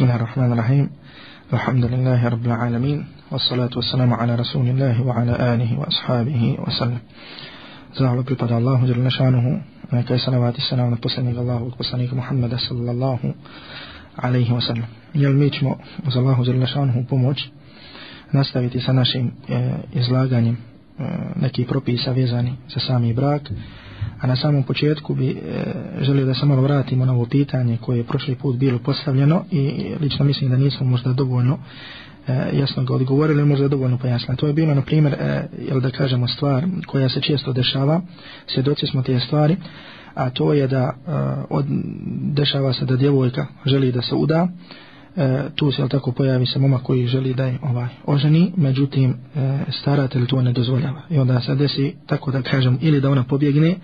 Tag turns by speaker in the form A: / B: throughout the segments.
A: بسم الله الرحمن الرحيم الحمد لله رب العالمين والصلاة والسلام على رسول الله وعلى آله وأصحابه وسلم زعلوا بطد الله جل شانه ونكا سنوات السلام ونبسنك الله ونبسنك محمد صلى الله عليه وسلم يلميك مؤز الله جل شانه بموج nastaviti sa našim eh, izlaganjem eh, neki propisa vezani sa sami brak mm -hmm. A na samom početku bi e, želio da se malo vratimo na ovo pitanje koje je prošli put bilo postavljeno i lično mislim da nismo možda dovoljno e, jasno ga odgovorili, možda dovoljno pojasnili. To je bilo, na primjer, e, jel da kažemo stvar koja se često dešava, svjedoci smo te stvari, a to je da e, od, dešava se da djevojka želi da se uda, e, e, tu se tako pojavi se momak koji želi da je ovaj oženi, međutim e, staratelj to ne dozvoljava. I onda se desi tako da kažem ili da ona pobjegne,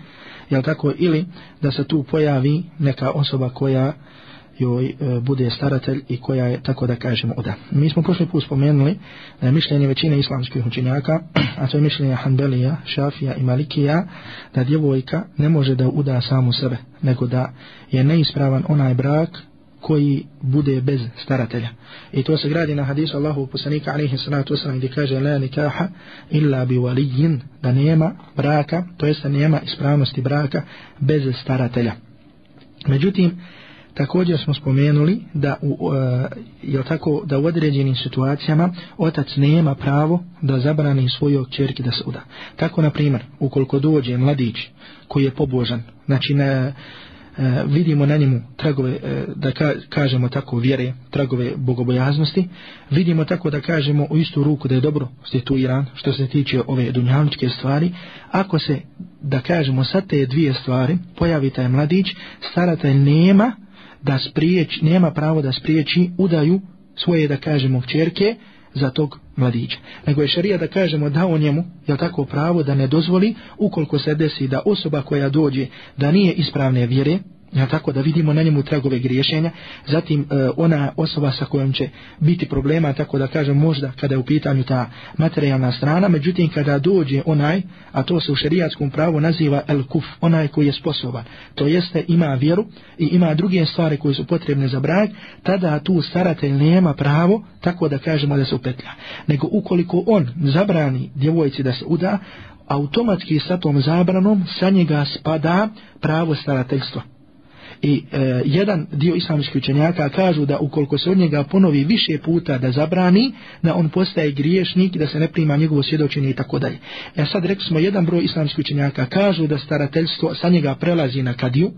A: jel tako, ili da se tu pojavi neka osoba koja joj e, bude staratelj i koja je tako da kažem oda. Mi smo prošli put spomenuli da je mišljenje većine islamskih učinjaka, a to je mišljenje Hanbelija, Šafija i Malikija, da djevojka ne može da uda samu sebe, nego da je neispravan onaj brak koji bude bez staratelja. I to se gradi na hadisu Allahu poslanika alaihi salatu wasalam gdje kaže la nikaha illa bi walijin da nema braka, to jest nema ispravnosti braka bez staratelja. Međutim, također smo spomenuli da u, e, tako, da u određenim situacijama otac nema pravo da zabrani svojoj čerki da se uda. Tako, na primjer, ukoliko dođe mladić koji je pobožan, znači ne, E, vidimo na njemu tragove, e, da ka, kažemo tako, vjere, tragove bogobojaznosti, vidimo tako da kažemo u istu ruku da je dobro situiran što se tiče ove dunjavničke stvari, ako se, da kažemo, sa te dvije stvari, pojavi taj mladić, starata nema da sprijeć, nema pravo da spriječi udaju svoje, da kažemo, čerke za tog mladića. Nego je šarija da kažemo da on njemu, je tako pravo da ne dozvoli, ukoliko se desi da osoba koja dođe da nije ispravne vjere, Ja tako da vidimo na njemu tragove griješenja, zatim e, ona osoba sa kojom će biti problema, tako da kažem možda kada je u pitanju ta materijalna strana, međutim kada dođe onaj, a to se u šerijatskom pravu naziva el kuf, onaj koji je sposoban, to jeste ima vjeru i ima druge stvari koje su potrebne za brak, tada tu staratelj nema pravo, tako da kažemo da se upetlja. Nego ukoliko on zabrani djevojci da se uda, automatski sa tom zabranom sa njega spada pravo starateljstva i e, jedan dio islamskih učenjaka kažu da ukoliko se od njega ponovi više puta da zabrani, da on postaje griješnik, da se ne prima njegovo svjedočenje i tako dalje. E sad rekli smo, jedan broj islamskih učenjaka kažu da starateljstvo sa njega prelazi na kadiju,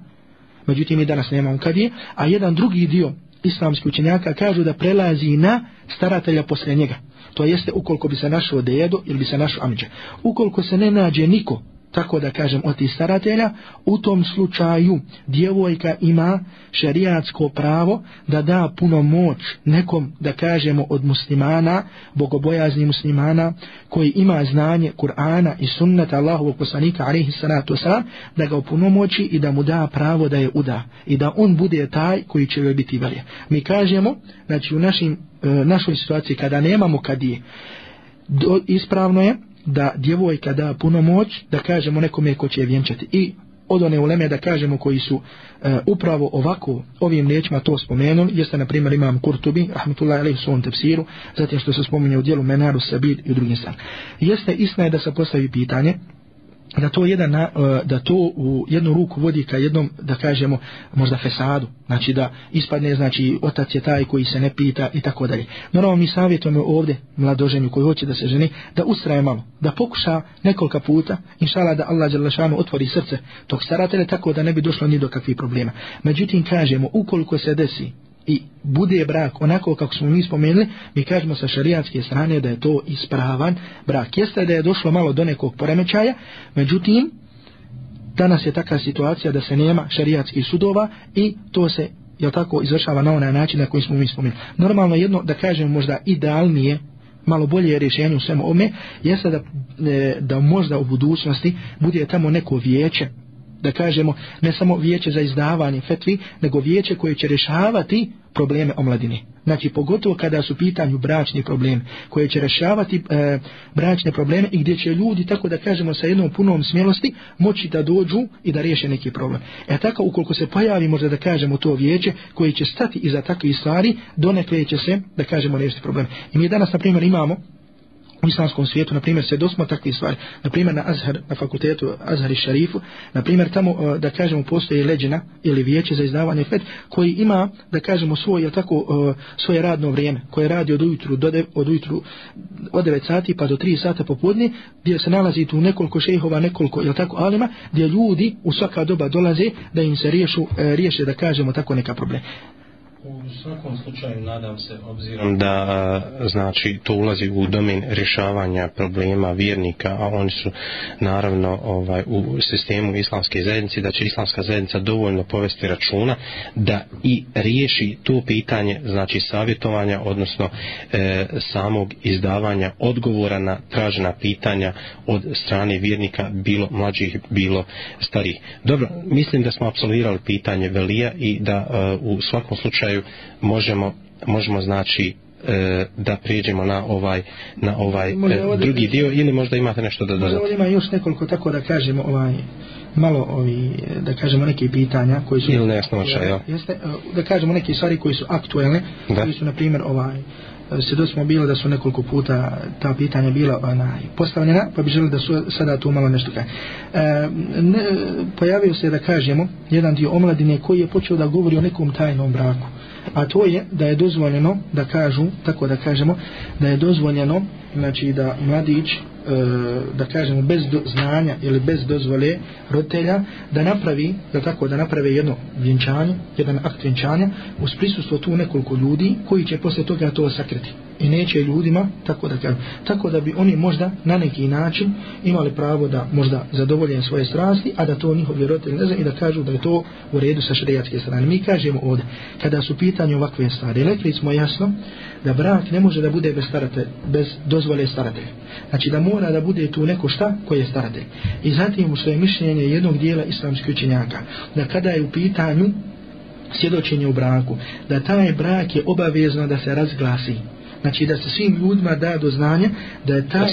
A: međutim i danas nema on kadije, a jedan drugi dio islamskih učenjaka kažu da prelazi na staratelja posle njega. To jeste ukoliko bi se našao dedo ili bi se našao amđa. Ukoliko se ne nađe niko tako da kažem od tih staratelja, u tom slučaju djevojka ima šerijatsko pravo da da puno moć nekom da kažemo od muslimana, bogobojazni muslimana koji ima znanje Kur'ana i sunnata Allahovog poslanika alaihi salatu wasalam, da ga puno moći i da mu da pravo da je uda i da on bude taj koji će joj biti velje. Mi kažemo, znači u našim, e, našoj situaciji kada nemamo kadije, do, ispravno je da djevojka da puno moć da kažemo nekome ko će je vjenčati i od one uleme da kažemo koji su e, upravo ovako ovim riječima to spomenuli, jeste na primjer imam Kurtubi, Rahmetullah Ali, svom tepsiru, zatim što se spominje u dijelu Menaru, Sabid i u drugim stranu. Jeste, istina je da se postavi pitanje, da to jedan e, da to u jednu ruku vodi ka jednom da kažemo možda fesadu znači da ispadne znači otac je taj koji se ne pita i tako dalje normalno mi savjetujemo ovdje mladoženju koji hoće da se ženi da ustraje malo da pokuša nekoliko puta inšala da Allah Đelešanu otvori srce tog staratelja tako da ne bi došlo ni do kakvih problema međutim kažemo ukoliko se desi i bude brak onako kako smo mi spomenuli, mi kažemo sa šarijatske strane da je to ispravan brak. Jeste da je došlo malo do nekog poremećaja, međutim, danas je takva situacija da se nema šarijatskih sudova i to se jel tako izvršava na onaj način na koji smo mi spomenuli. Normalno jedno da kažem možda idealnije malo bolje rješenje u svemu ome jeste da, e, da možda u budućnosti bude tamo neko vijeće da kažemo, ne samo vijeće za izdavanje fetvi, nego vijeće koje će rešavati probleme omladine. Znači, pogotovo kada su pitanju bračni problem, koje će rešavati e, bračne probleme i gdje će ljudi, tako da kažemo, sa jednom punom smjelosti moći da dođu i da riješe neki problem. E tako, ukoliko se pojavi, možda da kažemo, to vijeće koje će stati iza takve stvari, donekle će se, da kažemo, riješiti problem. I mi danas, na primjer, imamo u islamskom svijetu, na primjer, svjedo smo takvi stvari, na primjer, na Azhar, na fakultetu Azhar i Šarifu, na primjer, tamo, da kažemo, postoji leđina ili vijeće za izdavanje fet, koji ima, da kažemo, svoje, ja tako, svoje radno vrijeme, koje radi od ujutru do de, od ujutru od 9 sati pa do 3 sata popodne, gdje se nalazi tu nekoliko šehova, nekoliko, ja tako, alima, gdje ljudi u svaka doba dolaze da im se riješu, e, riješe, da kažemo, tako neka problema
B: svakom slučaju nadam se obzirom da znači to ulazi u domen rješavanja problema vjernika, a oni su naravno ovaj u sistemu islamske zajednice da će islamska zajednica dovoljno povesti računa da i riješi to pitanje znači savjetovanja odnosno e, samog izdavanja odgovora na tražena pitanja od strane vjernika bilo mlađih bilo starih. Dobro, mislim da smo apsolvirali pitanje Velija i da e, u svakom slučaju možemo, možemo znači e, da prijeđemo na ovaj na ovaj e, ovdje, drugi dio ili možda imate nešto da dodate. Ovdje
A: ima još nekoliko tako da kažemo ovaj malo ovi da kažemo neke pitanja koji su
B: ili nejasnoća, jo.
A: Jeste e, da kažemo neke stvari koji su aktuelne, da. koji su na primjer ovaj se smo bilo da su nekoliko puta ta pitanja bila ona, postavljena, pa bi želeli da su sada tu malo nešto kaj. E, ne, pojavio se da kažemo jedan dio omladine koji je počeo da govori o nekom tajnom braku a to je da je dozvoljeno da kažu, tako da kažemo, da je dozvoljeno, znači da mladić, e, da kažemo bez do, znanja ili bez dozvole roditelja da napravi da tako da naprave jedno vjenčanje jedan akt vjenčanja uz prisustvo tu nekoliko ljudi koji će posle toga to sakriti i neće ljudima tako da kažem, tako da bi oni možda na neki način imali pravo da možda zadovoljen svoje strasti a da to njihov vjerovatelj ne zna i da kažu da je to u redu sa šarijatske strane mi kažemo ovdje kada su pitanje ovakve stvari rekli smo jasno da brak ne može da bude bez, staratelj, bez dozvole staratelja znači da mora da bude tu neko šta koje je staratelj i zatim u svoje mišljenje jednog dijela islamskih učenjaka da kada je u pitanju sjedočenje u braku, da taj brak je obavezno da se razglasi, znači da se svim ljudima da do znanja da je ta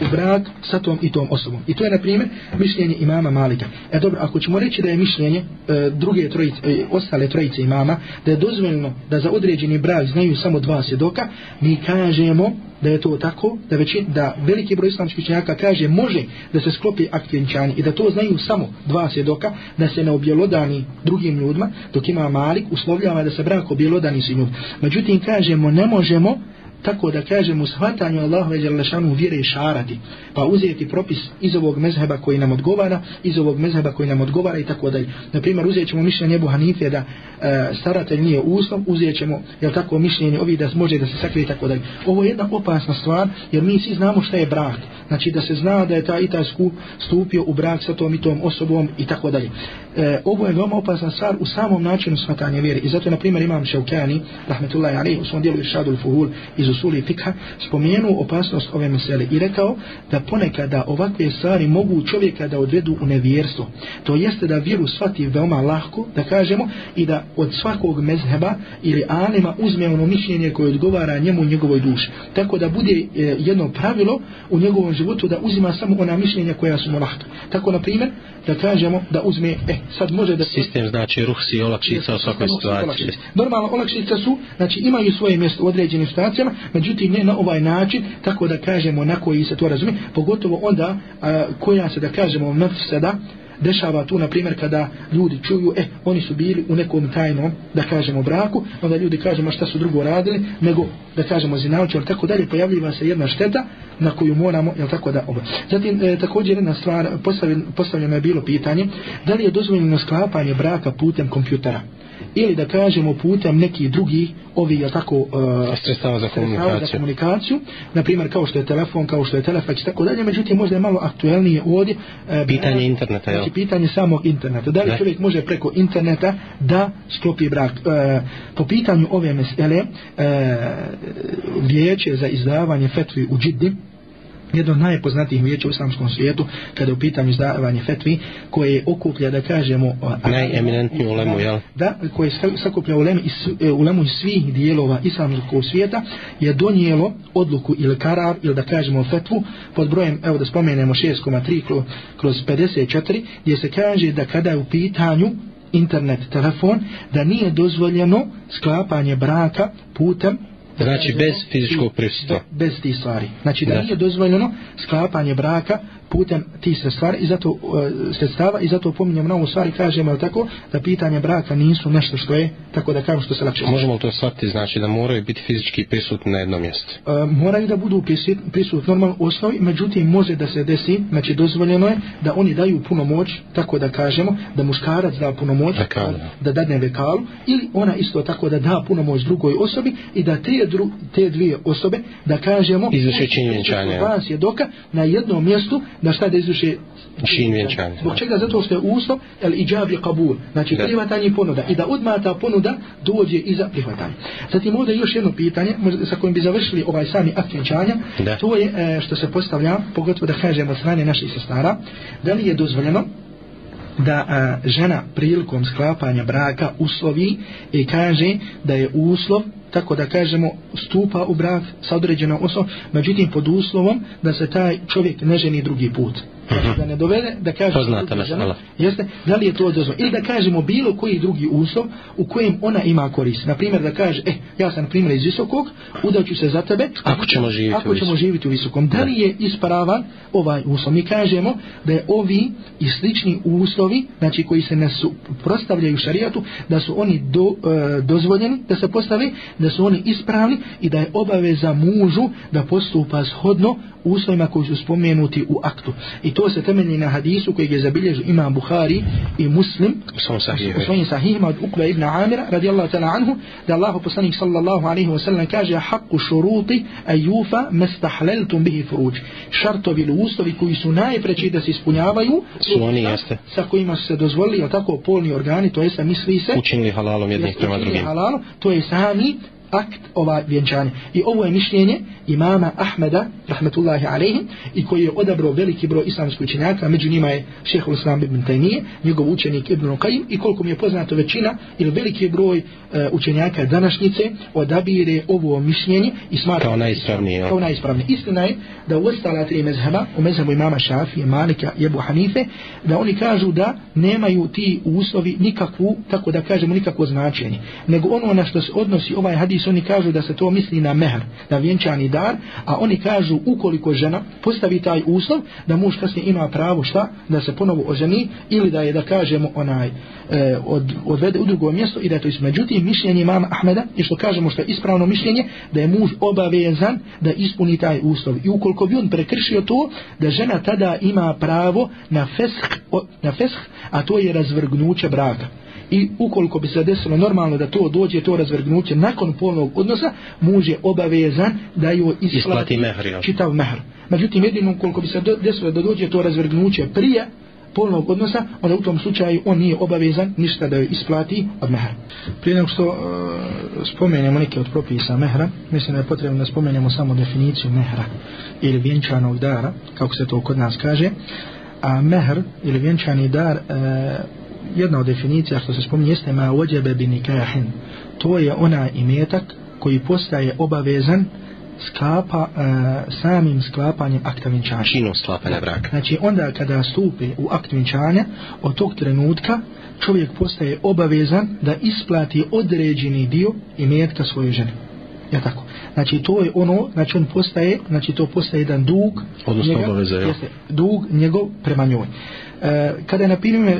A: u brak sa tom i tom osobom i to je na primjer mišljenje imama Malika e dobro ako ćemo reći da je mišljenje e, druge trojice, e, ostale trojice imama da je dozvoljeno da za određeni brak znaju samo dva svjedoka mi kažemo da je to tako, da veći, da veliki broj islamskih učenjaka kaže može da se sklopi akvenčani i da to znaju samo dva svjedoka, da se ne objelodani drugim ljudima, dok ima Malik uslovljava da se brak objelodani svim ljudima. Međutim, kažemo, ne može No tako da kažem u shvatanju Allahove Đalešanu vjere i šarati, pa uzeti propis iz ovog mezheba koji nam odgovara, iz ovog mezheba koji nam odgovara i tako dalje. Naprimjer, uzet ćemo mišljenje Ebu Hanife da e, staratelj nije uslov, uzet ćemo, jel tako, mišljenje ovih da može da se sakrije i tako dalje. Ovo je jedna opasna stvar, jer mi svi znamo šta je brak. Znači da se zna da je ta i ta skup stupio u brak sa tom i tom osobom i tako dalje. E, ovo je veoma opasna stvar u samom načinu shvatanja vjere. I zato, na primjer, imam Ševkani, rahmetullahi alaihi, u svom dijelu Iršadul Fuhul, iz usuli fikha spomenuo opasnost ove mesele i rekao da ponekada ovakve stvari mogu čovjeka da odvedu u nevjerstvo. To jeste da vjeru shvati veoma lahko, da kažemo, i da od svakog mezheba ili anima uzme ono mišljenje koje odgovara njemu i njegovoj duši. Tako da bude e, jedno pravilo u njegovom životu da uzima samo ona mišljenja koja su mu lahka. Tako, na primjer, da kažemo da uzme, e, eh, sad može da...
B: Sistem znači ruhsi olakšica u svakoj situaciji.
A: Normalno, olakšice su, znači imaju svoje mjesto u određenim situacijama, međutim ne na ovaj način tako da kažemo na koji se to razumije pogotovo onda a, koja se da kažemo mafsada dešava tu na primjer kada ljudi čuju e eh, oni su bili u nekom tajnom da kažemo braku onda ljudi kažu ma šta su drugo radili nego da kažemo zinalče ali tako dalje pojavljiva se jedna šteta na koju moramo jel tako da oba zatim e, također jedna stvar postavljeno je bilo pitanje da li je dozvoljeno sklapanje braka putem kompjutera ili da kažemo putem neki drugi ovi je tako uh,
B: sredstava
A: za komunikaciju, za
B: komunikaciju
A: na primjer kao što je telefon, kao što je telefax i tako dalje, međutim možda je malo aktuelnije ovdje uh,
B: pitanje eh, interneta, znači,
A: pitanje samog interneta, da li ne. čovjek može preko interneta da sklopi brak uh, po pitanju ove mesele uh, vijeće za izdavanje fetvi u džidni jedno od najpoznatijih vijeća u islamskom svijetu kada je u pitanju izdavanje fetvi koje je okuplja da kažemo
B: najeminentniju ulemu jel?
A: da, koje je sakuplja ulemu iz, e, ulemu iz svih dijelova islamskog svijeta je donijelo odluku ili karar ili da kažemo fetvu pod brojem, evo da spomenemo 6,3 kroz 54 gdje se kaže da kada je u pitanju internet, telefon, da nije dozvoljeno sklapanje braka putem
B: znači bez fizičkog prisutva
A: bez tih stvari znači da nije dozvoljeno sklapanje braka putem tih sredstava i zato e, sredstava i zato pominjem na ovu stvar i kažem je tako da pitanje braka nisu nešto što je tako da kažem što se lakše
B: možemo li to shvatiti znači da moraju biti fizički prisutni na jednom mjestu e,
A: moraju da budu prisutni normalno u osnovi međutim može da se desi znači dozvoljeno je da oni daju puno moć tako da kažemo da muškarac da puno moć Vekal. da, dadne vekalu ili ona isto tako da da puno moć drugoj osobi i da te, dru, te dvije osobe da kažemo izvrše činjenčanje vas je doka na jednom mjestu da šta da izvrše čin vjenčanja. Zbog čega? Zato što je uslov el iđab i kabul. Znači da. prihvatanje ponuda. I da odmah ta ponuda dođe i za prihvatanje. Zatim ovdje još jedno pitanje sa kojim bi završili ovaj sami akt vjenčanja. To je e, što se postavlja, pogotovo da kažemo strane naše sestara, da li je dozvoljeno da a, e, žena prilikom sklapanja braka uslovi i kaže da je uslov tako da kažemo, stupa u brak sa određenom osobom, međutim pod uslovom da se taj čovjek ne ženi drugi put kaže mhm. da ne dovede da kaže poznata
B: mesela
A: jeste da li je to dozvoljeno ili da kažemo bilo koji drugi uslov u kojem ona ima korist na primjer da kaže e ja sam primjer iz visokog udaću se za tebe
B: ako ćemo živjeti ako ćemo živjeti u visokom
A: da li je ispravan ovaj uslov mi kažemo da je ovi i slični uslovi znači koji se ne prostavljaju šarijatu da su oni do, e, dozvoljeni da se postavi da su oni ispravni i da je obaveza mužu da postupa shodno uslovima koji su spomenuti u aktu i to to se temelji na hadisu koji je zabilježio ima Buhari i Muslim u svojim sahihima od Ukva ibn Amira radijallahu ta'ala anhu da Allah poslanik sallallahu alaihi wasallam kaže haqqu šuruti ajufa mestahleltum bihi furuđ šartovi ili ustovi koji su najpreći da se ispunjavaju
B: su oni jeste
A: sa kojima se dozvolili tako polni organi to jeste misli se
B: učinili halalom jednim prema drugim halalom,
A: to je sami akt ova vjenčanja. I ovo je mišljenje imama Ahmeda, rahmetullahi alaihim, i koji je odabrao veliki broj islamskih učenjaka, među njima je šeheh Islam ibn Taymiye, njegov učenik Ibn Qayyim, i koliko mi je poznato većina, ili veliki broj e, učenjaka današnjice, odabire ovo mišljenje i smatra kao
B: najispravnije.
A: Kao najispravnije. Istina je da u ostala tri mezheba, u mezhebu imama Šafije, Malika, Jebu Hanife, da oni kažu da nemaju ti uslovi nikakvu, tako da kažemo, nikakvo značenje. Nego ono na što se odnosi ovaj hadis hadis, oni kažu da se to misli na mehr, na vjenčani dar, a oni kažu ukoliko žena postavi taj uslov da muž kasnije ima pravo šta, da se ponovo oženi ili da je da kažemo onaj e, od, odvede u drugo mjesto i da je to isto. Međutim, mišljenje imama Ahmeda i što kažemo što je ispravno mišljenje, da je muž obavezan da ispuni taj uslov. I ukoliko bi on prekršio to, da žena tada ima pravo na fesh, na fesh a to je razvrgnuće braka i ukoliko bi se desilo normalno da to dođe, to razvrgnuće nakon polnog odnosa, muž je obavezan da joj
B: isplati, isplati mehr,
A: ja. čitav mehr. Međutim, jedino ukoliko bi se desilo da dođe, to razvrgnuće prije polnog odnosa, onda u tom slučaju on nije obavezan ništa da joj isplati od mehra. Prije nego što e, spomenemo neke od propisa mehra, mislim da je potrebno da spomenemo samo definiciju mehra ili vjenčanog dara, kako se to kod nas kaže, a mehr ili vjenčani dar e, jedna od definicija što se spominje jeste ma ođebe bi nikahin. To je ona imetak koji postaje obavezan sklapa, uh, samim sklapanjem akta vinčanja. Činom
B: sklapanja
A: braka. Znači onda kada stupi u akt vinčanja, od tog trenutka čovjek postaje obavezan da isplati određeni dio imetka svoje žene. Ja tako. Znači to je ono, znači on postaje, znači to postaje jedan dug.
B: Odnosno njega, obaveza, jeste,
A: Dug njegov prema njoj. Uh, E, kada je na primjer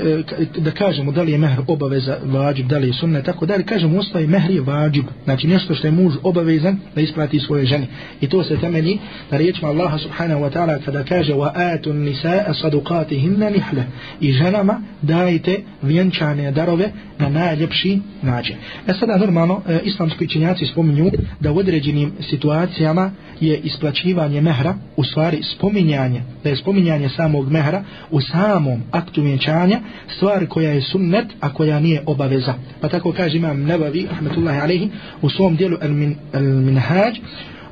A: e, da kažemo da li je mehr obaveza vađib, da li je sunna, tako da li kažemo ostaje mehr je vađib, znači nešto što je muž obavezan da isplati svoje žene i to se temelji na riječima Allaha subhanahu wa ta'ala kada kaže wa atun nisa sadukatihinna nihle i ženama dajte vjenčane darove na najljepši nađe. E sada normalno e, islamski činjaci spominju da u određenim situacijama je isplaćivanje mehra u stvari spominjanje da je spominjanje samog mehra u samom samom aktu vjenčanja stvar koja je sunnet, a koja nije obaveza. Pa tako kaže imam Nebavi, rahmetullahi alaihi, u svom dijelu Al-Minhaj,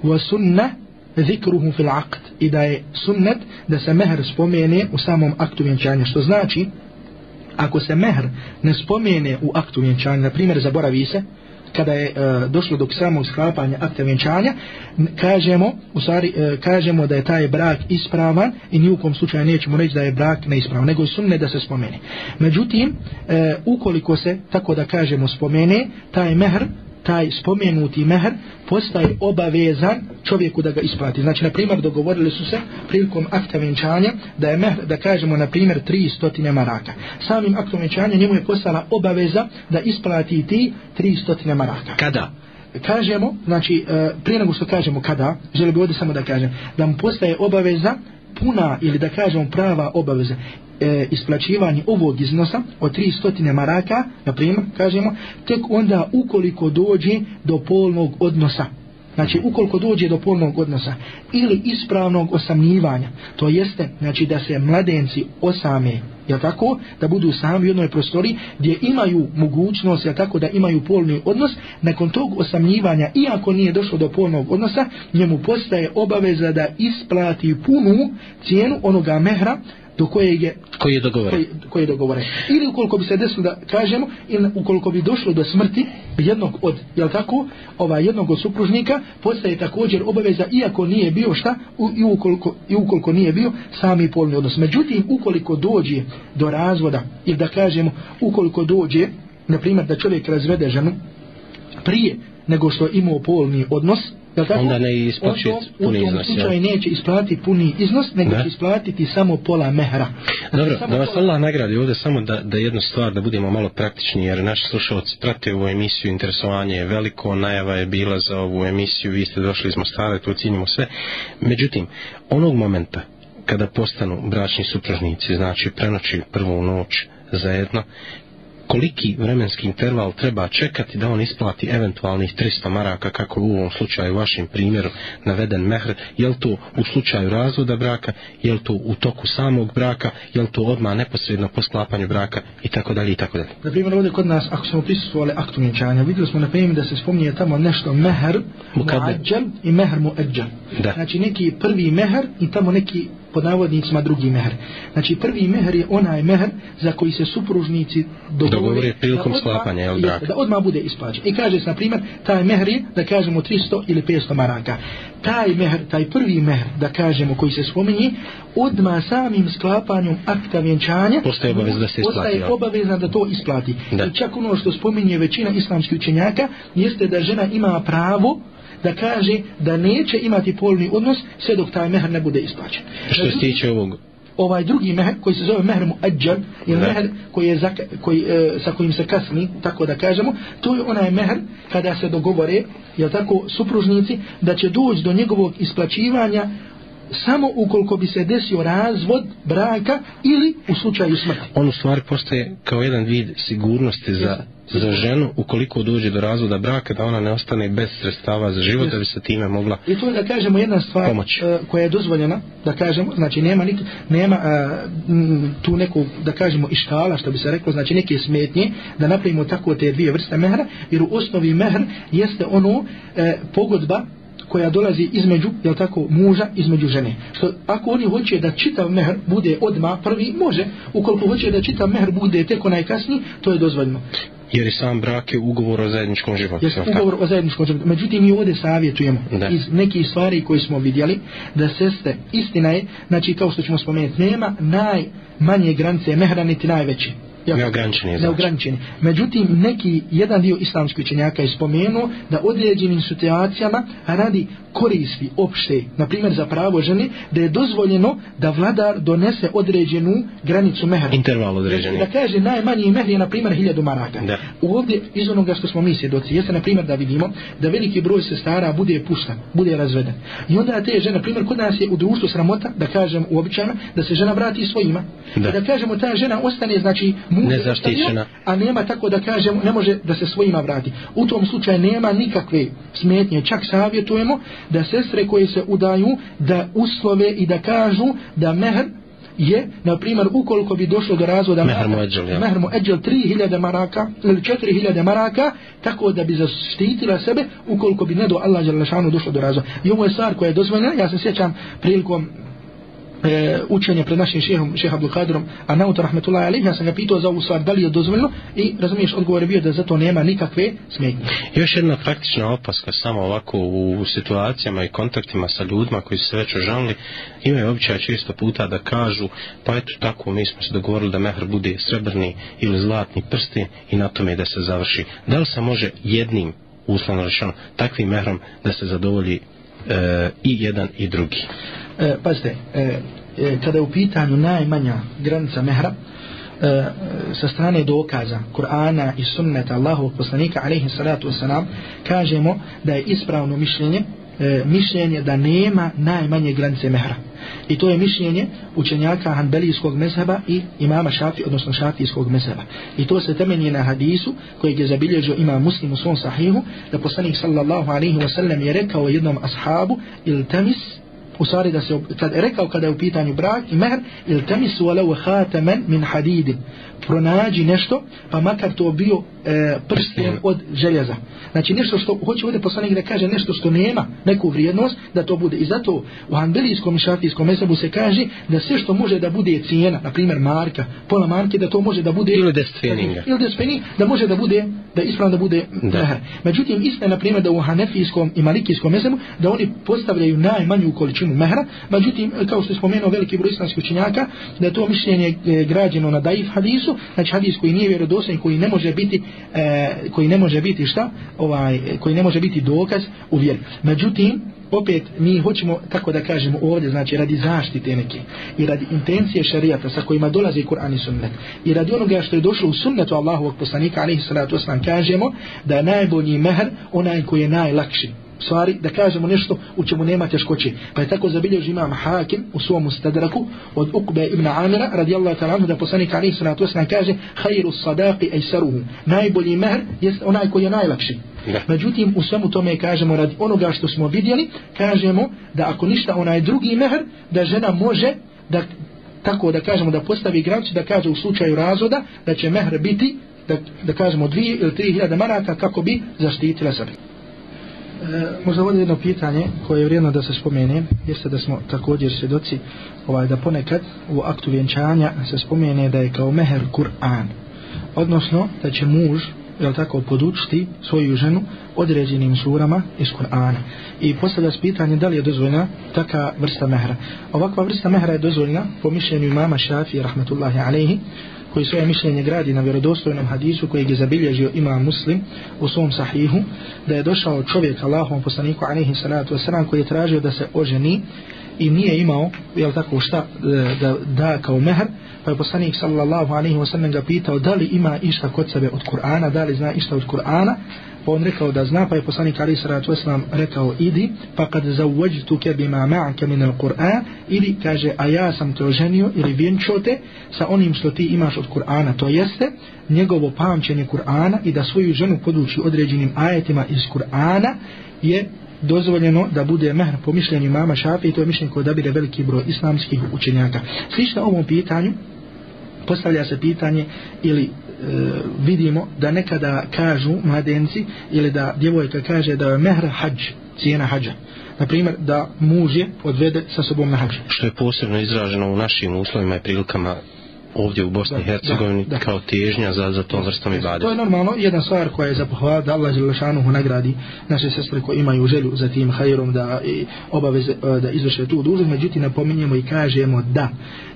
A: wa sunna zikruhu fil akt i da je sunnet da se mehr spomene u samom aktu vjenčanja. Što znači, ako se mehr ne spomene u aktu vjenčanja, na primjer zaboravi se, kada je e, došlo do samog sklapanja akta vjenčanja kažemo u stvari, e, kažemo da je taj brak ispravan i nijukom slučaju nećemo reći da je brak neispravan nego je sumne da se spomene međutim e, ukoliko se tako da kažemo spomene taj mehr taj spomenuti mehr postaje obavezan čovjeku da ga isplati. Znači, na primjer, dogovorili su se prilikom akta venčanja da je mehr, da kažemo, na primjer, 300 maraka. Samim aktom venčanja njemu je postala obaveza da isplati ti 300 maraka.
B: Kada?
A: Kažemo, znači, e, prije nego što kažemo kada, želim bi ovdje samo da kažem, da mu postaje obaveza puna ili da kažem prava obaveza e, isplaćivanje ovog iznosa od 300 maraka, na primjer, kažemo, tek onda ukoliko dođe do polnog odnosa. Znači, ukoliko dođe do polnog odnosa ili ispravnog osamljivanja, to jeste, znači, da se mladenci osame je tako, da budu sami u jednoj prostori gdje imaju mogućnost, je tako, da imaju polni odnos, nakon tog osamljivanja, iako nije došlo do polnog odnosa, njemu postaje obaveza da isplati punu cijenu onoga mehra do kojeg je
B: koji
A: je
B: dogovoren
A: koji, koji je dogovoren ili ukoliko bi se desilo da kažemo ili ukoliko bi došlo do smrti jednog od je l' tako ova jednog od supružnika postaje također obaveza iako nije bio šta u, i ukoliko i ukoliko nije bio sami polni odnos međutim ukoliko dođe do razvoda ili da kažemo ukoliko dođe na primjer da čovjek razvede ženu prije nego što je imao polni odnos
B: tako? onda ne isplaćuje puni iznos. U tom
A: slučaju neće isplatiti puni iznos, nego ne? će isplatiti samo pola mehra.
B: Znači, Dobro, samo da vas pola... Allah nagradi ovdje samo da, da jednu stvar, da budemo malo praktični, jer naši slušalci prate ovu emisiju, interesovanje je veliko, najava je bila za ovu emisiju, vi ste došli iz Mostara, tu cijenimo sve. Međutim, onog momenta kada postanu bračni supražnici, znači prenoći prvu noć zajedno, koliki vremenski interval treba čekati da on isplati eventualnih 300 maraka kako u ovom slučaju vašim primjeru naveden mehr, je li to u slučaju razvoda braka, je li to u toku samog braka, je li to odmah neposredno po sklapanju braka i tako dalje i tako dalje.
A: Na primjer ovdje kod nas, ako smo prisutstvovali aktu vjenčanja, vidjeli smo na primjer da se spominje tamo nešto mehr muadjan i mehr muadjan. Znači neki prvi mehr i tamo neki pod navodnicima drugi mehr. Znači prvi mehr je onaj mehr za koji se supružnici dogovore dogovore prilikom sklapanja jel braka. Da odmah bude isplaćen. I kaže se na primjer taj mehr je da kažemo 300 ili 500 maraka. Taj mehr, taj prvi mehr da kažemo koji se spominje odma samim sklapanjem akta vjenčanja
B: postaje obavezna da se isplati.
A: Postaje obavezna da to isplati.
B: Da. I
A: čak ono što spominje većina islamskih učenjaka jeste da žena ima pravo da kaže da neće imati polni odnos sve dok taj mehr ne bude isplaćen.
B: Što se tiče ovog
A: ovaj drugi mehr koji se zove mehr muajjal ili mehr koji je za, koji, e, sa kojim se kasni tako da kažemo to je onaj mehr kada se dogovore je tako supružnici da će doći do njegovog isplaćivanja samo ukoliko bi se desio razvod braka ili u slučaju smrti.
B: On u stvari postaje kao jedan vid sigurnosti za, za ženu ukoliko dođe do razvoda braka da ona ne ostane bez sredstava za život da bi se time mogla
A: I to je da kažemo jedna stvar uh, koja je dozvoljena da kažemo, znači nema, nik, nema uh, tu neku da kažemo iškala što bi se reklo, znači neke smetnje da napravimo tako te dvije vrste mehra jer u osnovi mehr jeste ono uh, pogodba koja dolazi između, jel tako, muža između žene. Što ako oni hoće da čitav mehr bude odma prvi, može. Ukoliko hoće da čitav mehr bude teko najkasniji, to je dozvoljno.
B: Jer i sam brak je ugovor o zajedničkom životu.
A: Jer
B: ugovor o zajedničkom životu.
A: Međutim, mi ovdje savjetujemo da. iz nekih stvari koje smo vidjeli, da seste, istina je, znači kao što ćemo spomenuti, nema najmanje granice mehra niti najveće neograničeni. Znači. neograničeni. Međutim, neki jedan dio islamskih učenjaka je spomenuo da određenim situacijama radi koristi opšte, na primjer za pravo žene, da je dozvoljeno da vladar donese određenu granicu
B: mehra.
A: Interval određeni.
B: Da
A: kaže najmanji mehr je, na primjer, hiljadu maraka. Da. Ovdje, iz onoga što smo mi svjedoci, jeste, na primjer, da vidimo da veliki broj se stara bude pustan, bude razveden. I onda te žene, na primjer, kod nas je u društvu sramota, da kažem uobičajno, da se žena vrati svojima, da. i da kažemo ta žena ostane znači
B: muža nezaštićena
A: a nema tako da kažemo ne može da se svojima vrati u tom slučaju nema nikakve smetnje čak savjetujemo da sestre koje se udaju da uslove i da kažu da mehr je, na primjer, ukoliko bi došlo do razvoda
B: mehrmu eđel, ja.
A: 3000 maraka ili 4000 maraka, tako da bi zaštitila sebe ukoliko bi ne do Allah došlo do razvoda. I ovo je stvar koja je dozvoljena, ja se sjećam prilikom e, učenje pred našim šehom, šeha Blukadrom, a nauta rahmetullahi alim, ja sam ga pitao za ovu stvar, da li je dozvoljno, i razumiješ, odgovor je bio da za to nema nikakve smetnje.
B: Još jedna praktična opaska, samo ovako u situacijama i kontaktima sa ljudima koji se već ožalili, imaju običaj često puta da kažu, pa eto tako, mi smo se dogovorili da mehr bude srebrni ili zlatni prsti i na tome da se završi. Da li se može jednim uslovno rečeno, takvim mehrom da se zadovolji e, i jedan i drugi.
A: E, pazite, e, e, kada je u pitanju najmanja granica mehra, e, sa strane dokaza Kur'ana i sunneta Allahovog poslanika, alaihi salatu wasalam, kažemo da je ispravno mišljenje, e, mišljenje da nema najmanje granice mehra. I to je mišljenje učenjaka Hanbelijskog mezheba i imama Šafi, odnosno Šafijskog mezheba. I to se temenje na hadisu koji je zabilježio ima muslim u svom sahihu, da poslanik sallallahu alaihi wasallam je rekao jednom ashabu, il temis, u stvari da se kad rekao kada je u pitanju brak i mehr il temisu walau khataman min hadid pronađi nešto, pa makar to bio e, prstjen od željeza. Znači nešto što hoće ovdje poslanik da kaže nešto što nema neku vrijednost da to bude. I zato u hanbelijskom i šafijskom mesebu se kaže da sve što može da bude cijena, na primjer marka, pola marke, da to može da bude... Ili
B: destveninga.
A: Ili destvening, da može da bude, da ispravno da bude da. Eh, međutim, isto je na primjer da u hanefijskom i malikijskom mesebu da oni postavljaju najmanju količinu mehra, međutim, kao što je spomenuo veliki broj islamskih učinjaka, da to mišljenje e, građeno na daif hadisu, hadisu, znači hadis koji nije vjerodostojan koji ne može biti e, koji ne može biti šta? Ovaj koji ne može biti dokaz u vjeri. Međutim, opet mi hoćemo kako da kažemo ovdje znači radi zaštite neke i radi intencije šarijata sa kojima dolazi Kur'an i sunnet i radi onoga što je došlo u sunnetu Allahovog poslanika alaihi salatu osman kažemo da je najbolji mehr onaj koji je najlakši stvari da kažemo nešto u čemu nema teškoće. Pa je tako zabilješ imam hakim u svom stadraku od Ukbe ibn Amira radijallahu ta'ala da poslanik Ali sa to sna kaže khairu sadaqi aysaruhu. Najbolji mehr je onaj koji je najlakši. Da. Međutim u svemu tome kažemo radi onoga što smo vidjeli kažemo da ako ništa onaj drugi mehr da žena može da tako da kažemo da postavi granicu da kaže u slučaju razvoda da će mehr biti da, da kažemo 2 ili 3 hiljada maraka kako bi zaštitila sebe. E, možda ovdje jedno pitanje koje je vrijedno da se spomene jeste da smo također svjedoci ovaj, da ponekad u aktu vjenčanja se spomene da je kao meher Kur'an odnosno da će muž jel tako, podučiti svoju ženu određenim surama iz Kur'ana. I postavlja se pitanje da li je dozvoljna taka vrsta mehra. Ovakva vrsta mehra je dozvoljna po mišljenju imama Šafije, rahmetullahi alaihi, koji svoje mišljenje gradi na vjerodostojnom hadisu kojeg je zabilježio ima muslim u svom sahihu da je došao čovjek Allahom poslaniku alaihi salatu wasalam koji je tražio da se oženi i nije imao jel tako šta e, da da kao mehr pa je poslanik sallallahu alaihi wasalam ga pitao da li ima išta kod sebe od Kur'ana da li zna išta od Kur'ana pa on rekao da zna, pa je poslanik Ali Saratu Islam rekao, idi, pa kad zauvađi tu kebi ma ma'ke min al Kur'an, ili kaže, a ja sam te oženio ili vjenčio te sa onim što ti imaš od Kur'ana, to jeste njegovo pamćenje Kur'ana i da svoju ženu poduči određenim ajetima iz Kur'ana je dozvoljeno da bude mehr po mišljenju mama šafe i to je mišljenje koje odabire veliki broj islamskih učenjaka. Slično ovom pitanju, postavlja se pitanje ili e, vidimo da nekada kažu mladenci ili da djevojka kaže da je mehr hađ, cijena hađa. Naprimjer, da muž je odvede sa sobom na hađ.
B: Što je posebno izraženo u našim uslovima i prilikama ovdje u Bosni i Hercegovini da, da. kao težnja za, za tom vrstom
A: i
B: badet.
A: To je normalno jedna stvar koja je za pohvala da Allah Želešanu u nagradi naše sestre koje imaju želju za tim hajrom da i e, obavez e, da izvrše tu dužu. Međutim, napominjemo i kažemo da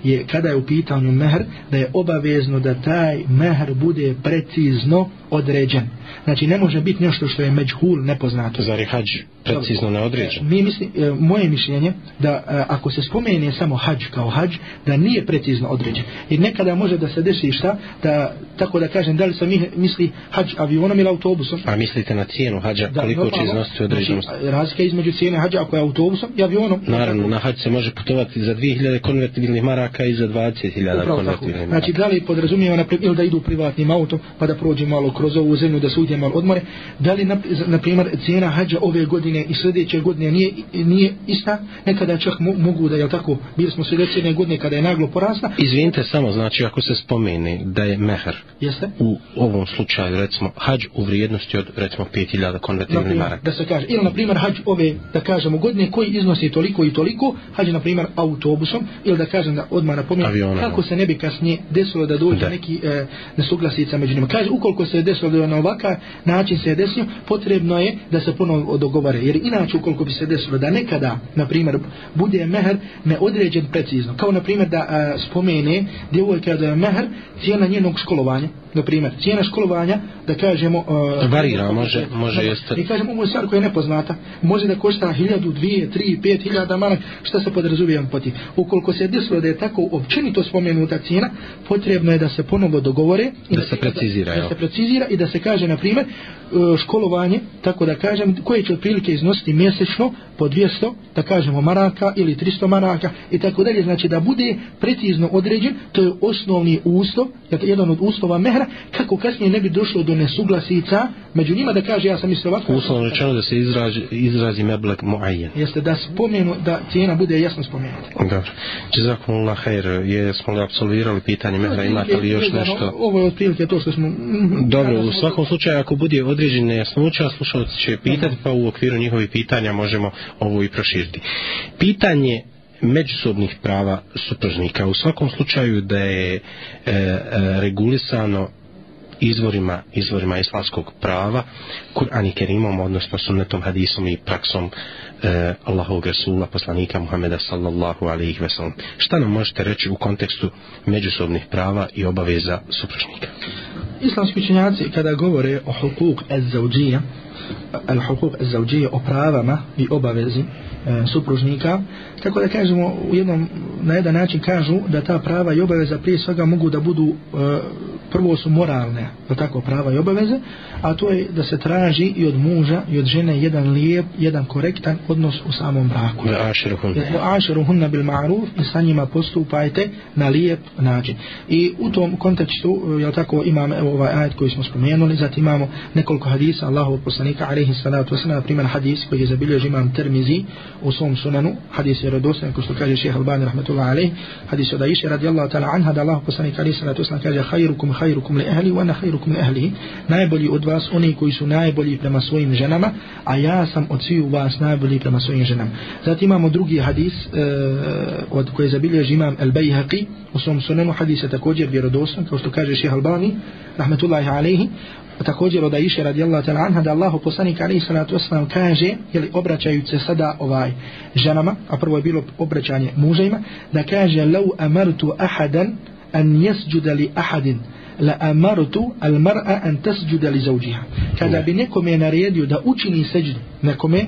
A: je kada je u pitanju mehr, da je obavezno da taj mehr bude precizno određen. Znači, ne može biti nešto što je međhul nepoznato. Zar je hađ?
B: precizno ne određeno.
A: E, mi misli, e, moje mišljenje da e, ako se spomene samo hađ kao hađ, da nije precizno određen. Jer nekada može da se desi šta, da, tako da kažem, da li se misli hađ avionom ili autobusom.
B: A mislite na cijenu hađa, da, koliko će iznositi određenu?
A: Znači, razlika između cijene hađa ako je autobusom i avionom.
B: Naravno, na hađ se može putovati za 2000 konvertibilnih maraka i za 20.000 konvertibilnih znači, maraka.
A: Znači, da li podrazumijeva na ili da idu privatnim autom, pa da prođe malo kroz ovu zemlju, da se malo odmore, da li, na, na primjer, cijena hađa ove godine godine i sljedeće godine nije, nije ista, nekada čak mo, mogu da, jel tako, bili smo sljedeće jedne godine kada je naglo porasla.
B: Izvijente samo, znači, ako se spomeni da je mehar Jeste? u ovom slučaju, recimo, hađ u vrijednosti od, recimo, 5000 konvertivnih maraka.
A: Da se kaže, ili, na primjer, hađ ove, da kažemo, godine koji iznosi toliko i toliko, hađ, na primjer, autobusom, ili da kažem da odmah napomenu, kako se ne bi kasnije desilo da dođe neki e, nesuglasica među njima. Kaže, ukoliko se desilo da je na ovakav način se je desio, potrebno je da se ponovo dogovare Jer inače ukoliko bi se desilo da nekada, na primjer, bude mehr neodređen precizno. Kao na primjer da a, spomene djevojka da je mehr cijena njenog školovanja na primjer, cijena školovanja, da kažemo...
B: Uh, Varira, znači, može, može znači, jeste. I
A: kažemo,
B: ovo je
A: stvar koja je nepoznata. Može da košta hiljadu, dvije, tri, pet hiljada manak, šta se podrazumije on poti. Ukoliko se desilo da je tako općenito spomenuta cijena, potrebno je da se ponovo dogovore...
B: I da, da se precizira,
A: da, da se precizira i da se kaže, na primjer, uh, školovanje, tako da kažem, koje će otprilike iznositi mjesečno po 200, da kažemo, maraka ili 300 maraka i tako dalje. Znači, da bude precizno određen, to je osnovni uslov, dakle, jedan od uslova mehra, vjera, kako kasnije ne bi došlo do nesuglasica među njima da kaže ja sam isto ovako.
B: Uslovno rečeno da se izrazi, izrazi meblek muajen.
A: Jeste da spomenu, da cijena bude jasno spomenuta. Da.
B: Čezakom na hajr, jesmo li absolvirali pitanje mehra, imate li još nešto?
A: Ovo je otprilike to što smo... Mhm,
B: Dobro, u svakom slučaju, ako bude određen nejasnoća, slušalci će pitati, pa u okviru njihovi pitanja možemo ovo i proširiti. Pitanje međusobnih prava supržnika. U svakom slučaju da je e, e, regulisano izvorima izvorima islamskog prava Kur'an i Kerimom, odnosno sunnetom, hadisom i praksom e, Allahovog Rasula, poslanika Muhameda sallallahu alaihi ve sallam. Šta nam možete reći u kontekstu međusobnih prava i obaveza supražnika?
A: Islamski učenjaci kada govore o hukuk ez zauđija, el hukuk ez zauđija o pravama i obavezi e, supružnika tako da kažemo u jednom na jedan način kažu da ta prava i obaveza prije svega mogu da budu e, prvo su moralne pa tako prava i obaveze a to je da se traži i od muža i od žene jedan lijep jedan korektan odnos u samom braku u ašeru hunna bil ma'ruf i sa njima postupajte na lijep način i u tom kontekstu e, je tako imam evo, ovaj ajet koji smo spomenuli zatim imamo nekoliko hadisa Allahu poslanika alejhi salatu vesselam primer hadis koji je zabilježio imam Tirmizi u svom sunanu, hadis je redosan, ko što kaže šeha Albani, rahmetullah alaih, hadis je da iše radi Allah ta'ala anha, da Allah poslani kari sada to sam kaže, hajrukum, hajrukum le ehli, wana hajrukum le ehli, najbolji od vas, oni koji su najbolji prema svojim ženama, a ja sam od svih vas najbolji prema svojim ženama. Zatim imamo drugi hadis, uh, od koje zabilješ imam El Bayhaqi, u svom sunanu, hadis je također vjerodosan, kao što kaže šeha Albani, rahmetullahi alaihi, A pa također od Aisha radijallahu ta'ala anha da Allahu poslanik alejhi salatu vesselam kaže ili obraćajući se sada ovaj ženama, a prvo je bilo obraćanje mužima, da kaže lau amartu ahadan an yasjuda li ahadin la amartu al mar'a an tasjuda li zawjiha. Kada bi nekome naredio da učini sećdu nekome,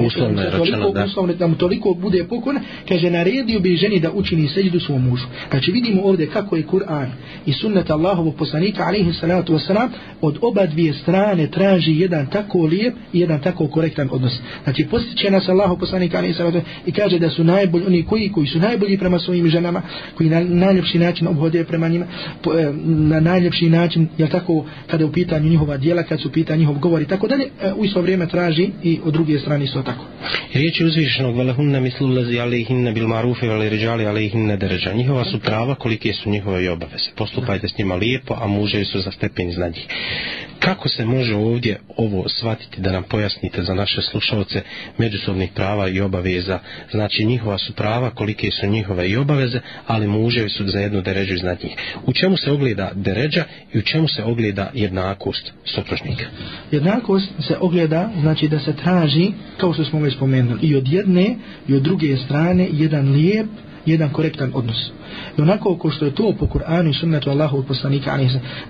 B: uslovno je rečeno da. Uslovno, da mu toliko bude pokona, kaže, naredio bi ženi da učini seđu svom mužu. Znači vidimo ovdje kako je Kur'an i sunnet Allahovog poslanika, alaihi salatu wasalam, od oba dvije strane traži jedan tako lijep i jedan tako korektan odnos. Znači postiče nas Allahov poslanika, alaihi salatu i kaže da su najbolji oni koji, koji su najbolji prema svojim ženama, koji na najljepši način obhode prema njima, po, e, na najljepši način, jel tako, kada je u pitanju njihova dijela, kad su pitanju njihov govori, tako dalje, e, u isto vrijeme traži i od druge strane isto tako? Riječi uzvišenog velehum ne mislu lezi ali ih ne bil marufe veli ređali ali ih ne deređa. Njihova su prava kolike su njihove i obaveze. Postupajte s njima lijepo, a muže su za stepen iznad njih. Kako se može ovdje ovo shvatiti da nam pojasnite za naše slušalce međusobnih prava i obaveza? Znači njihova su prava kolike su njihove i obaveze, ali muže su za jednu deređu iznad njih. U čemu se ogleda deređa i u čemu se ogleda jednakost sopružnika? Jednakost se ogleda, znači da se traži, to kao što smo već spomenuli i od jedne i od druge strane jedan lijep jedan korektan odnos. I onako ko što je to po Kur'anu i sunnetu Allahu poslanika,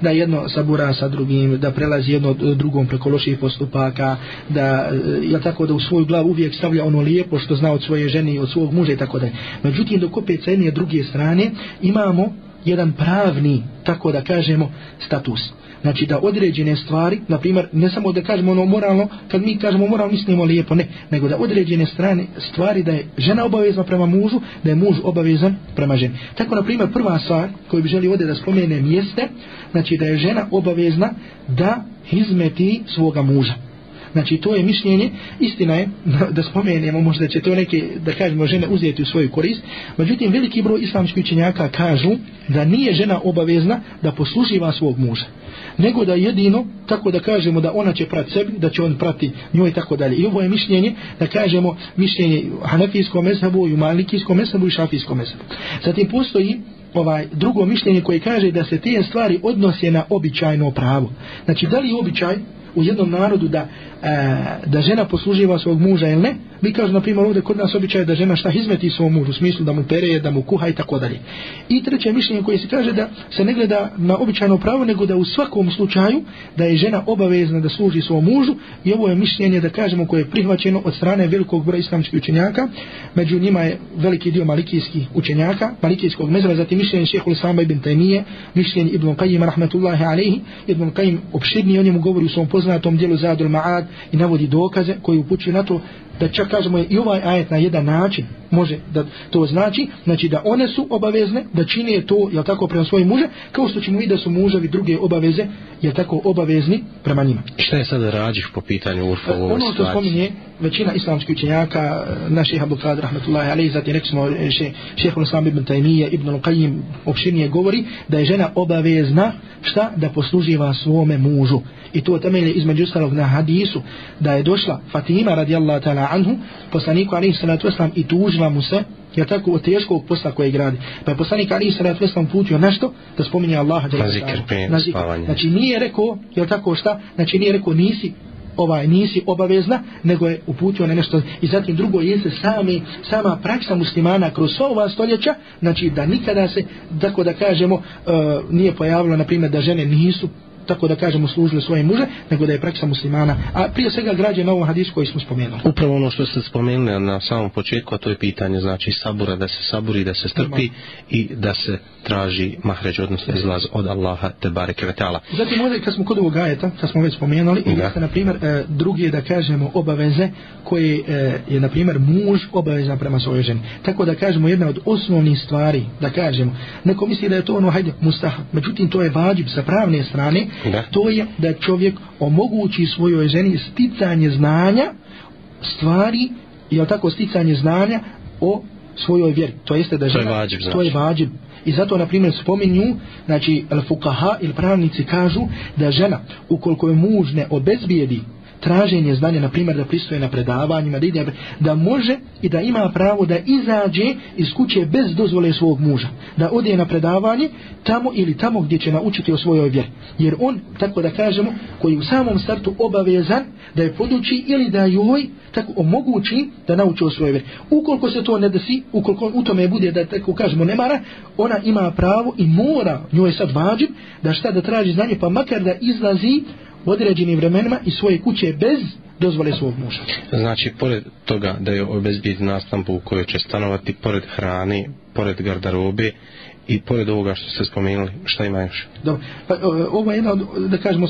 B: da jedno sabura sa drugim, da prelazi jedno drugom preko loših postupaka, da eh, je tako da u svoju glavu uvijek stavlja ono lijepo što zna od svoje žene i od svog muža i tako da je. Međutim, dok opet sa jedne druge strane imamo jedan pravni, tako da kažemo, status. Znači da određene stvari, na primjer, ne samo da kažemo ono moralno, kad mi kažemo moralno mislimo lijepo, ne, nego da određene strane stvari da je žena obavezna prema mužu, da je muž obavezan prema ženi. Tako na primjer prva stvar koju bi želio ovdje da spomenem jeste, znači da je žena obavezna da izmeti svoga muža. Znači to je mišljenje, istina je da spomenemo možda će to neke, da kažemo, žene uzeti u svoju korist. Međutim, veliki broj islamskih učenjaka kažu da nije žena obavezna da posluživa svog muža nego da jedino tako da kažemo da ona će prati sebi, da će on prati njoj i tako dalje. I ovo je mišljenje, da kažemo, mišljenje hanefijskom mesabu, i malikijskom mesabu i šafijskom mesabu. Zatim postoji ovaj drugo mišljenje koje kaže da se te stvari odnose na običajno pravo. Znači, da li običaj u jednom narodu da, e, da žena posluživa svog muža ili ne, Mi kažu, na primjer, ovdje kod nas običaj da žena šta izmeti svom mužu, u smislu da mu pereje, da mu kuha i tako dalje. I treće mišljenje koje se kaže da se ne gleda na običajno pravo, nego da u svakom slučaju da je žena obavezna da služi svom mužu i ovo je mišljenje, da kažemo, koje je prihvaćeno od strane velikog broja islamskih učenjaka, među njima je veliki dio malikijskih učenjaka, malikijskog mezara, zatim mišljenje šehhul Samba ibn Taymije, mišljenje ibn Qajim, rahmetullahi alaihi, ibn Qajim obširni, on njemu govori u svom poznatom dijelu Zadul Ma'ad i navodi dokaze koji upućuju na to da čak kažemo i ovaj ajet na jedan način može da to znači, znači da one su obavezne, da čine to, jel tako, prema svoje muže, kao što ćemo i da su mužavi druge obaveze, jel tako, obavezni prema njima. Šta je sada rađih po pitanju Urfa u e, ovoj Ono što spominje većina islamskih učenjaka, e, naših Abu Qadr, rahmatullahi alaih, zatim rekli smo še, šehehu Islam ibn Taymiye, ibn Al-Qayyim, opširnije govori da je žena obavezna, šta, da posluživa svome mužu. I to temelje između ostalog na hadisu, da je došla Fatima radijallahu ta'ala anhu, poslaniku alaih salatu islam, i tuži uzima mu se je tako od teškog posla koje gradi. Pa je poslanik Ali Isra je sam putio nešto da spominje Allah. Na zikr, na zikr. Znači nije rekao, je tako šta? Znači nije rekao nisi ovaj nisi obavezna, nego je uputio na nešto. I zatim drugo je se sami, sama praksa muslimana kroz sva ova stoljeća, znači da nikada se, tako da kažemo, uh, nije pojavilo, na primjer, da žene nisu tako da kažemo služile svoje muže, nego da je praksa muslimana. A prije svega građe na ovom hadisu koji smo spomenuli. Upravo ono što ste spomenuli na samom početku, a to je pitanje znači sabura, da se saburi, da se strpi i da se traži mahređ, odnosno izlaz od Allaha te bareke vetala. Zatim ovdje kad smo kod ovog ajeta, kad smo već spomenuli, i jeste na primjer e, drugi da kažemo obaveze koje e, je na primjer muž obavezan prema svojoj ženi. Tako da kažemo jedna od osnovnih stvari, da kažemo, neko misli da je to ono, hajde, mustah, međutim to je vađib sa pravne strane, da. to je da čovjek omogući svojoj ženi sticanje znanja stvari je tako sticanje znanja o svojoj vjeri to jeste da žena, to je vađib, znači. to je znači. vađib. I zato, na primjer, spominju, znači, al-fukaha ili pravnici kažu da žena, ukoliko je muž ne obezbijedi traženje znanja, na primjer da pristoje na predavanjima, da, ide, da može i da ima pravo da izađe iz kuće bez dozvole svog muža. Da ode na predavanje tamo ili tamo gdje će naučiti o svojoj vjeri. Jer on, tako da kažemo, koji u samom startu obavezan da je poduči ili da joj tako omogući da nauči o svojoj vjeri. Ukoliko se to ne desi, ukoliko u tome bude da tako kažemo nemara, ona ima pravo i mora, njoj je sad vađim, da šta da traži znanje, pa makar da izlazi u određenim vremenima i svoje kuće bez dozvole svog muža. Znači, pored toga da je obezbijed nastampu u kojoj će stanovati, pored hrani, pored gardarobe i pored ovoga što ste spomenuli, šta ima još? Dobro, pa ovo je jedna od, da kažemo,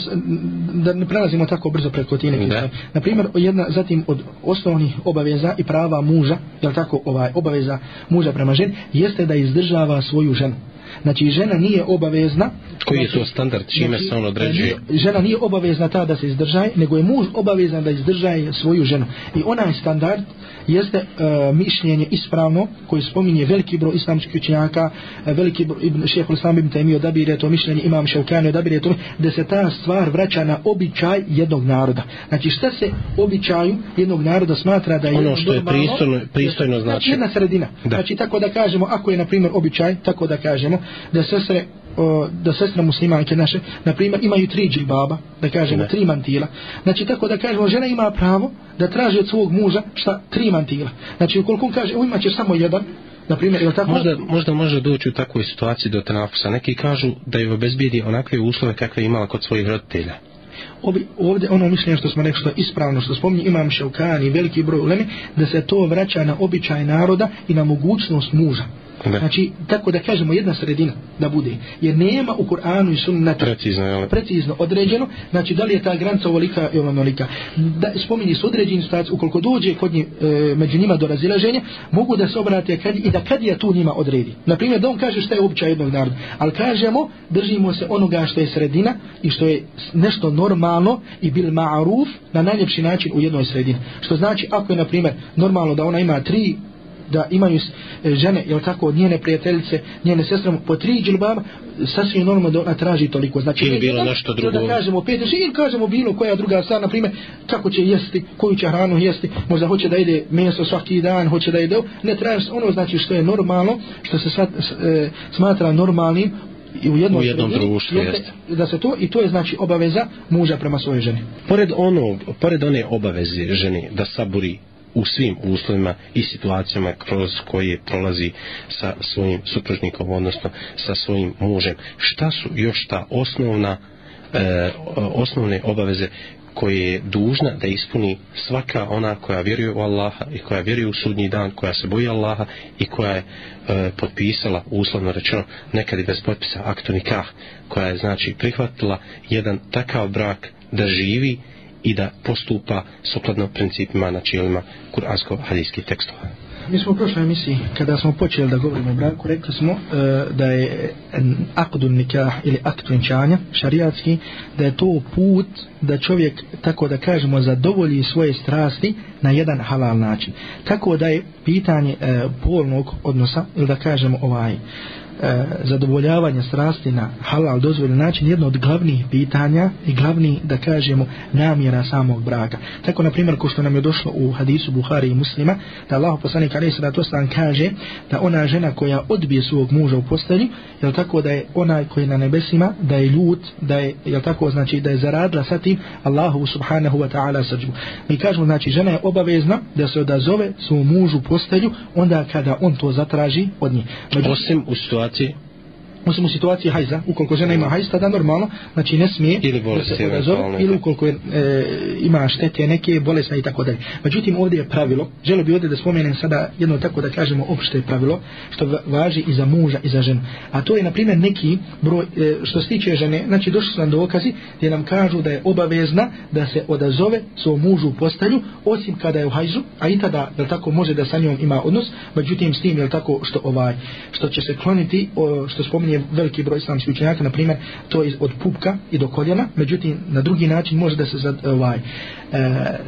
B: da ne prelazimo tako brzo pred kotine. Da. Naprimjer, jedna zatim od osnovnih obaveza i prava muža, je tako, ovaj, obaveza muža prema ženi, jeste da izdržava svoju ženu. Znači, žena nije obavezna... Koji je to znači, standard? Čime znači, se on određuje? E, žena nije obavezna ta da se izdržaje, nego je muž obavezan da izdržaje svoju ženu. I onaj standard jeste uh, mišljenje ispravno, koje spominje veliki broj islamskih učinjaka, e, veliki broj šehr Islama ibn Taymi odabire to mišljenje, imam Ševkani odabire to, da se ta stvar vraća na običaj jednog naroda. Znači, šta se običaju jednog naroda smatra da je... Ono što je pristojno, pristojno znači... Znači, jedna sredina. Da. Znači, tako da kažemo, ako je, na primjer, običaj, tako da kažemo, da sestre da sestra muslimanke naše, na primjer, imaju tri džilbaba, da kažemo, ne. tri mantila. Znači, tako da kažemo, žena ima pravo da traži od svog muža šta tri mantila. Znači, ukoliko on kaže, on ima će samo jedan, na primjer, je tako? Možda, možda može doći u takvoj situaciji do trafusa. Neki kažu da je obezbijedi onakve uslove kakve je imala kod svojih roditelja. Ovi, ovdje ono mišljenje što smo rekli što ispravno što spominje imam Ševkani veliki broj ulemi da se to vraća na običaj naroda i na mogućnost muža Da. Znači, tako da kažemo jedna sredina da bude. Jer nema u Kur'anu i sunnetu. Precizno, jel? Precizno određeno. Znači, da li je ta granca ovolika i onolika. Da, spominje se određeni stac, ukoliko dođe kod nje, e, među njima do razilaženja, mogu da se obrate kad, i da kad je tu njima odredi. Naprimjer, da on kaže šta je običaj jednog naroda. Ali kažemo, držimo se onoga što je sredina i što je nešto normalno i bil ma'ruf na najljepši način u jednoj sredini. Što znači, ako je, na primjer, normalno da ona ima tri da imaju e, žene, jel tako, njene prijateljice, njene sestre, po tri džilbaba, sasvim normalno da ona traži toliko. Znači, ili bilo nešto drugo. Da kažemo pet, znači, ili kažemo bilo koja druga stvar, na primjer, kako će jesti, koju će hranu jesti, možda hoće da ide meso svaki dan, hoće da ide, ne traži ono znači što je normalno, što se sad, e, smatra normalnim, i u jednom, u jednom društvu jeste. Da se to i to je znači obaveza muža prema svojoj ženi. Pored onog, pored one obaveze žene da saburi u svim uslovima i situacijama kroz koje prolazi sa svojim supružnikom, odnosno sa svojim mužem. Šta su još ta osnovna, e, osnovne obaveze koje je dužna da ispuni svaka ona koja vjeruje u Allaha i koja vjeruje u sudnji dan, koja se boji Allaha i koja je e, potpisala uslovno rečeno nekad i bez potpisa aktu nikah, koja je znači prihvatila jedan takav brak da živi i da postupa sukladno principima na čijelima kuransko-hadijskih tekstova. Mi smo u prošloj emisiji, kada smo počeli da govorimo o braku, rekli smo e, da je akdun nikah ili akt venčanja šariatski, da je to put da čovjek, tako da kažemo, zadovolji svoje strasti na jedan halal način. Tako da je pitanje e, polnog odnosa, ili da kažemo ovaj, e, E, zadovoljavanja strasti na halal dozvoljen način jedno od glavnih pitanja i glavni da kažemo namjera samog braka. Tako na primjer ko što nam je došlo u hadisu Buhari i Muslima da Allah poslanik Ali se to stan kaže da ona žena koja odbije svog muža u postelju je tako da je onaj koji je na nebesima da je ljut, da je, je tako znači da je zaradila sa tim Allahu subhanahu wa ta'ala srđbu. Mi kažemo znači žena je obavezna da se odazove svom mužu u postelju onda kada on to zatraži od nje. Međutim, Osim u stvari it. osim u situaciji hajza, ukoliko žena ima hajz, tada normalno, znači ne smije ili bolesti, da se odazove, ili ukoliko je, e, ima štete neke, bolesna i tako dalje. Međutim, ovdje je pravilo, želo bi ovdje da spomenem sada jedno tako da kažemo opšte pravilo, što važi i za muža i za ženu. A to je, na primjer, neki broj, e, što se tiče žene, znači došli su nam dokazi gdje nam kažu da je obavezna da se odazove svom mužu u postelju, osim kada je u hajzu, a i tada, da tako, može da sa njom ima odnos, međutim, s tim, je tako, što ovaj, što će se kloniti, o, što spominje je veliki broj islamskih učenjaka, na primjer, to je od pupka i do koljena, međutim, na drugi način može da se zad, ovaj, e,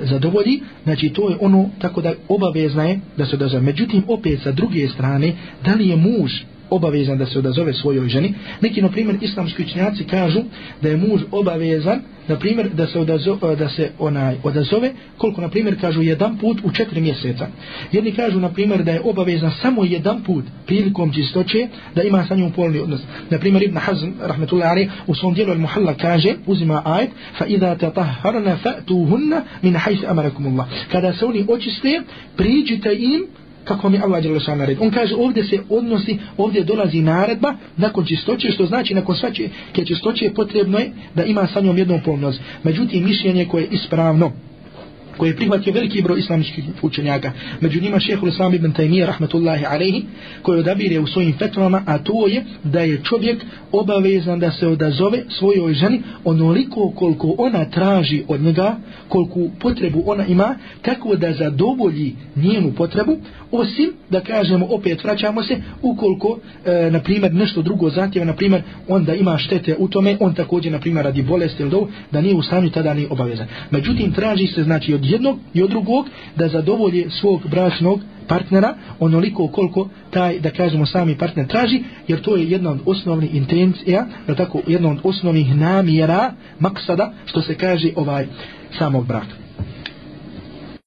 B: zadovolji, znači to je ono, tako da obavezna je da se dozove. Međutim, opet sa druge strane, da li je muž obavezan da se odazove svojoj ženi. Neki, na primjer, islamski učinjaci kažu da je muž obavezan, na primjer, da se, odazo, da se onaj odazove, koliko, na primjer, kažu jedan put u četiri mjeseca. Jedni kažu, na primjer, da je obavezan samo jedan put prilikom čistoće da ima sa njom polni odnos. Na primjer, Ibn Hazm, rahmetullahi alaih, u svom dijelu Al-Muhalla kaže, uzima ajed, fa idha te taharna fa tuhunna min hajse amarakumullah. Kada se oni očiste, priđite im kako mi Allah je lešao naredba. On kaže ovdje se odnosi, ovdje dolazi naredba nakon čistoće, što znači nakon svače, kje čistoće je potrebno je da ima sa njom jednom pomnoz. Međutim, mišljenje koje je ispravno, koji je prihvatio veliki broj islamičkih učenjaka, među njima šehe Islam ibn Taymiyyah, rahmetullahi alaihi, koji odabire u svojim fetvama, a to je da je čovjek obavezan da se odazove svojoj ženi onoliko koliko ona traži od njega, koliko potrebu ona ima, tako da zadovolji njenu potrebu, osim da kažemo opet vraćamo se ukoliko e, na primjer nešto drugo zahtjeva na primjer on da ima štete u tome on također na primjer radi bolesti ili do, da nije u stanju tada ni obavezan međutim traži se znači od jednog i od drugog da zadovolje svog bračnog partnera onoliko koliko taj da kažemo sami partner traži jer to je jedna od osnovnih intencija da tako jedna od osnovnih namjera maksada što se kaže ovaj samog braka